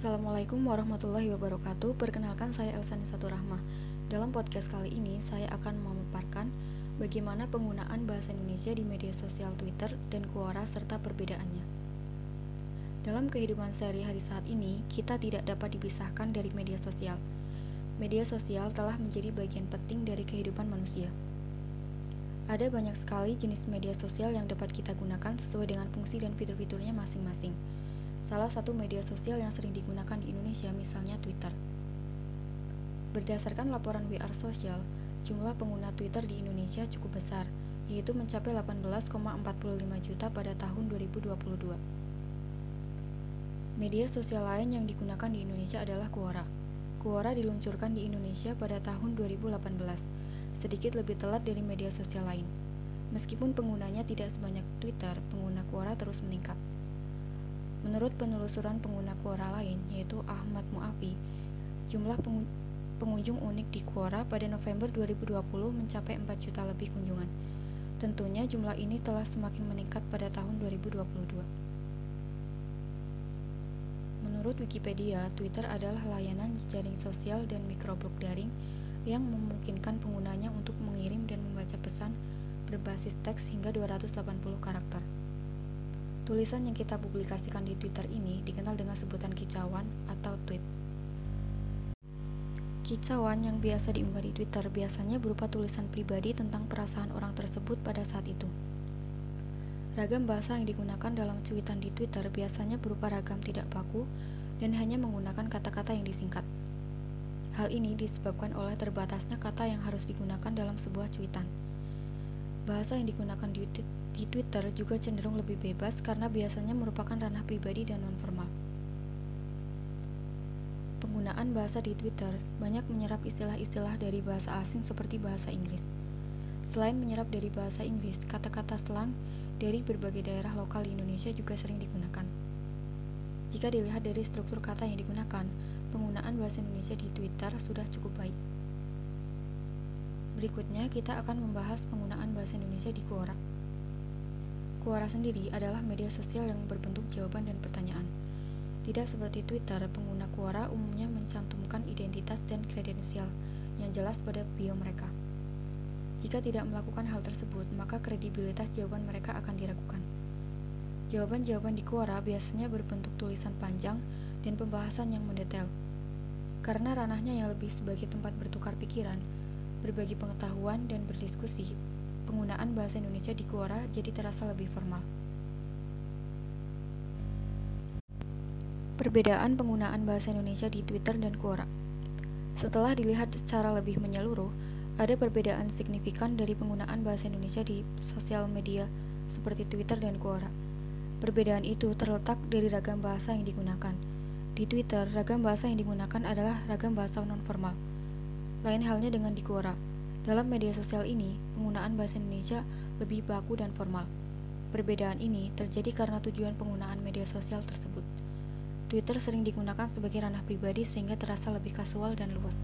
Assalamualaikum warahmatullahi wabarakatuh. Perkenalkan saya Elsa Nisatu Rahmah. Dalam podcast kali ini saya akan memaparkan bagaimana penggunaan bahasa Indonesia di media sosial Twitter dan Quora serta perbedaannya. Dalam kehidupan sehari-hari saat ini, kita tidak dapat dipisahkan dari media sosial. Media sosial telah menjadi bagian penting dari kehidupan manusia. Ada banyak sekali jenis media sosial yang dapat kita gunakan sesuai dengan fungsi dan fitur-fiturnya masing-masing. Salah satu media sosial yang sering digunakan di Indonesia misalnya Twitter. Berdasarkan laporan WR Social, jumlah pengguna Twitter di Indonesia cukup besar, yaitu mencapai 18,45 juta pada tahun 2022. Media sosial lain yang digunakan di Indonesia adalah Quora. Quora diluncurkan di Indonesia pada tahun 2018 sedikit lebih telat dari media sosial lain. Meskipun penggunanya tidak sebanyak Twitter, pengguna Quora terus meningkat. Menurut penelusuran pengguna Quora lain, yaitu Ahmad Muafi, jumlah pengunjung unik di Quora pada November 2020 mencapai 4 juta lebih kunjungan. Tentunya jumlah ini telah semakin meningkat pada tahun 2022. Menurut Wikipedia, Twitter adalah layanan jejaring sosial dan mikroblog daring yang memungkinkan penggunanya untuk mengirim dan membaca pesan berbasis teks hingga 280 karakter. Tulisan yang kita publikasikan di Twitter ini dikenal dengan sebutan kicauan atau tweet. Kicauan yang biasa diunggah di Twitter biasanya berupa tulisan pribadi tentang perasaan orang tersebut pada saat itu. Ragam bahasa yang digunakan dalam cuitan di Twitter biasanya berupa ragam tidak baku dan hanya menggunakan kata-kata yang disingkat. Hal ini disebabkan oleh terbatasnya kata yang harus digunakan dalam sebuah cuitan. Bahasa yang digunakan di, di Twitter juga cenderung lebih bebas karena biasanya merupakan ranah pribadi dan nonformal. Penggunaan bahasa di Twitter banyak menyerap istilah-istilah dari bahasa asing seperti bahasa Inggris. Selain menyerap dari bahasa Inggris, kata-kata slang dari berbagai daerah lokal di Indonesia juga sering digunakan. Jika dilihat dari struktur kata yang digunakan, penggunaan bahasa Indonesia di Twitter sudah cukup baik. Berikutnya, kita akan membahas penggunaan bahasa Indonesia di Quora. Quora sendiri adalah media sosial yang berbentuk jawaban dan pertanyaan. Tidak seperti Twitter, pengguna Quora umumnya mencantumkan identitas dan kredensial yang jelas pada bio mereka. Jika tidak melakukan hal tersebut, maka kredibilitas jawaban mereka akan diragukan. Jawaban-jawaban di Quora biasanya berbentuk tulisan panjang dan pembahasan yang mendetail. Karena ranahnya yang lebih sebagai tempat bertukar pikiran, berbagi pengetahuan, dan berdiskusi, penggunaan bahasa Indonesia di Quora jadi terasa lebih formal. Perbedaan penggunaan bahasa Indonesia di Twitter dan Quora. Setelah dilihat secara lebih menyeluruh, ada perbedaan signifikan dari penggunaan bahasa Indonesia di sosial media seperti Twitter dan Quora. Perbedaan itu terletak dari ragam bahasa yang digunakan, di Twitter, ragam bahasa yang digunakan adalah ragam bahasa non-formal. Lain halnya dengan di Quora. Dalam media sosial ini, penggunaan bahasa Indonesia lebih baku dan formal. Perbedaan ini terjadi karena tujuan penggunaan media sosial tersebut. Twitter sering digunakan sebagai ranah pribadi sehingga terasa lebih kasual dan luas.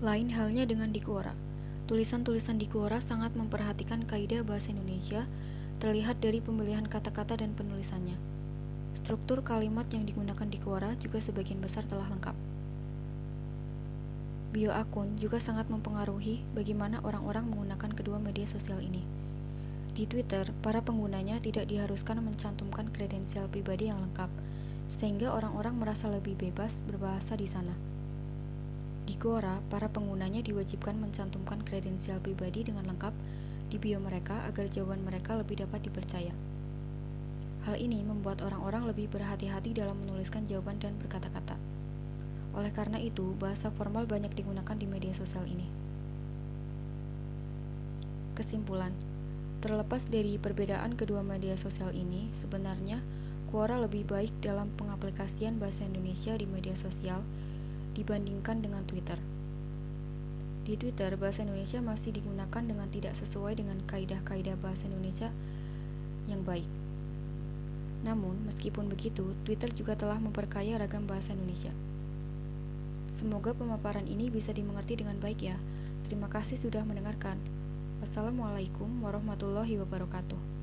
Lain halnya dengan di Quora. Tulisan-tulisan di Quora sangat memperhatikan kaidah bahasa Indonesia, terlihat dari pemilihan kata-kata dan penulisannya. Struktur kalimat yang digunakan di Quora juga sebagian besar telah lengkap. Bio akun juga sangat mempengaruhi bagaimana orang-orang menggunakan kedua media sosial ini. Di Twitter, para penggunanya tidak diharuskan mencantumkan kredensial pribadi yang lengkap, sehingga orang-orang merasa lebih bebas berbahasa di sana. Di Quora, para penggunanya diwajibkan mencantumkan kredensial pribadi dengan lengkap di bio mereka agar jawaban mereka lebih dapat dipercaya. Hal ini membuat orang-orang lebih berhati-hati dalam menuliskan jawaban dan berkata-kata. Oleh karena itu, bahasa formal banyak digunakan di media sosial ini. Kesimpulan, terlepas dari perbedaan kedua media sosial ini, sebenarnya Quora lebih baik dalam pengaplikasian bahasa Indonesia di media sosial dibandingkan dengan Twitter. Di Twitter, bahasa Indonesia masih digunakan dengan tidak sesuai dengan kaidah-kaidah bahasa Indonesia yang baik. Namun, meskipun begitu, Twitter juga telah memperkaya ragam bahasa Indonesia. Semoga pemaparan ini bisa dimengerti dengan baik ya. Terima kasih sudah mendengarkan. Wassalamualaikum warahmatullahi wabarakatuh.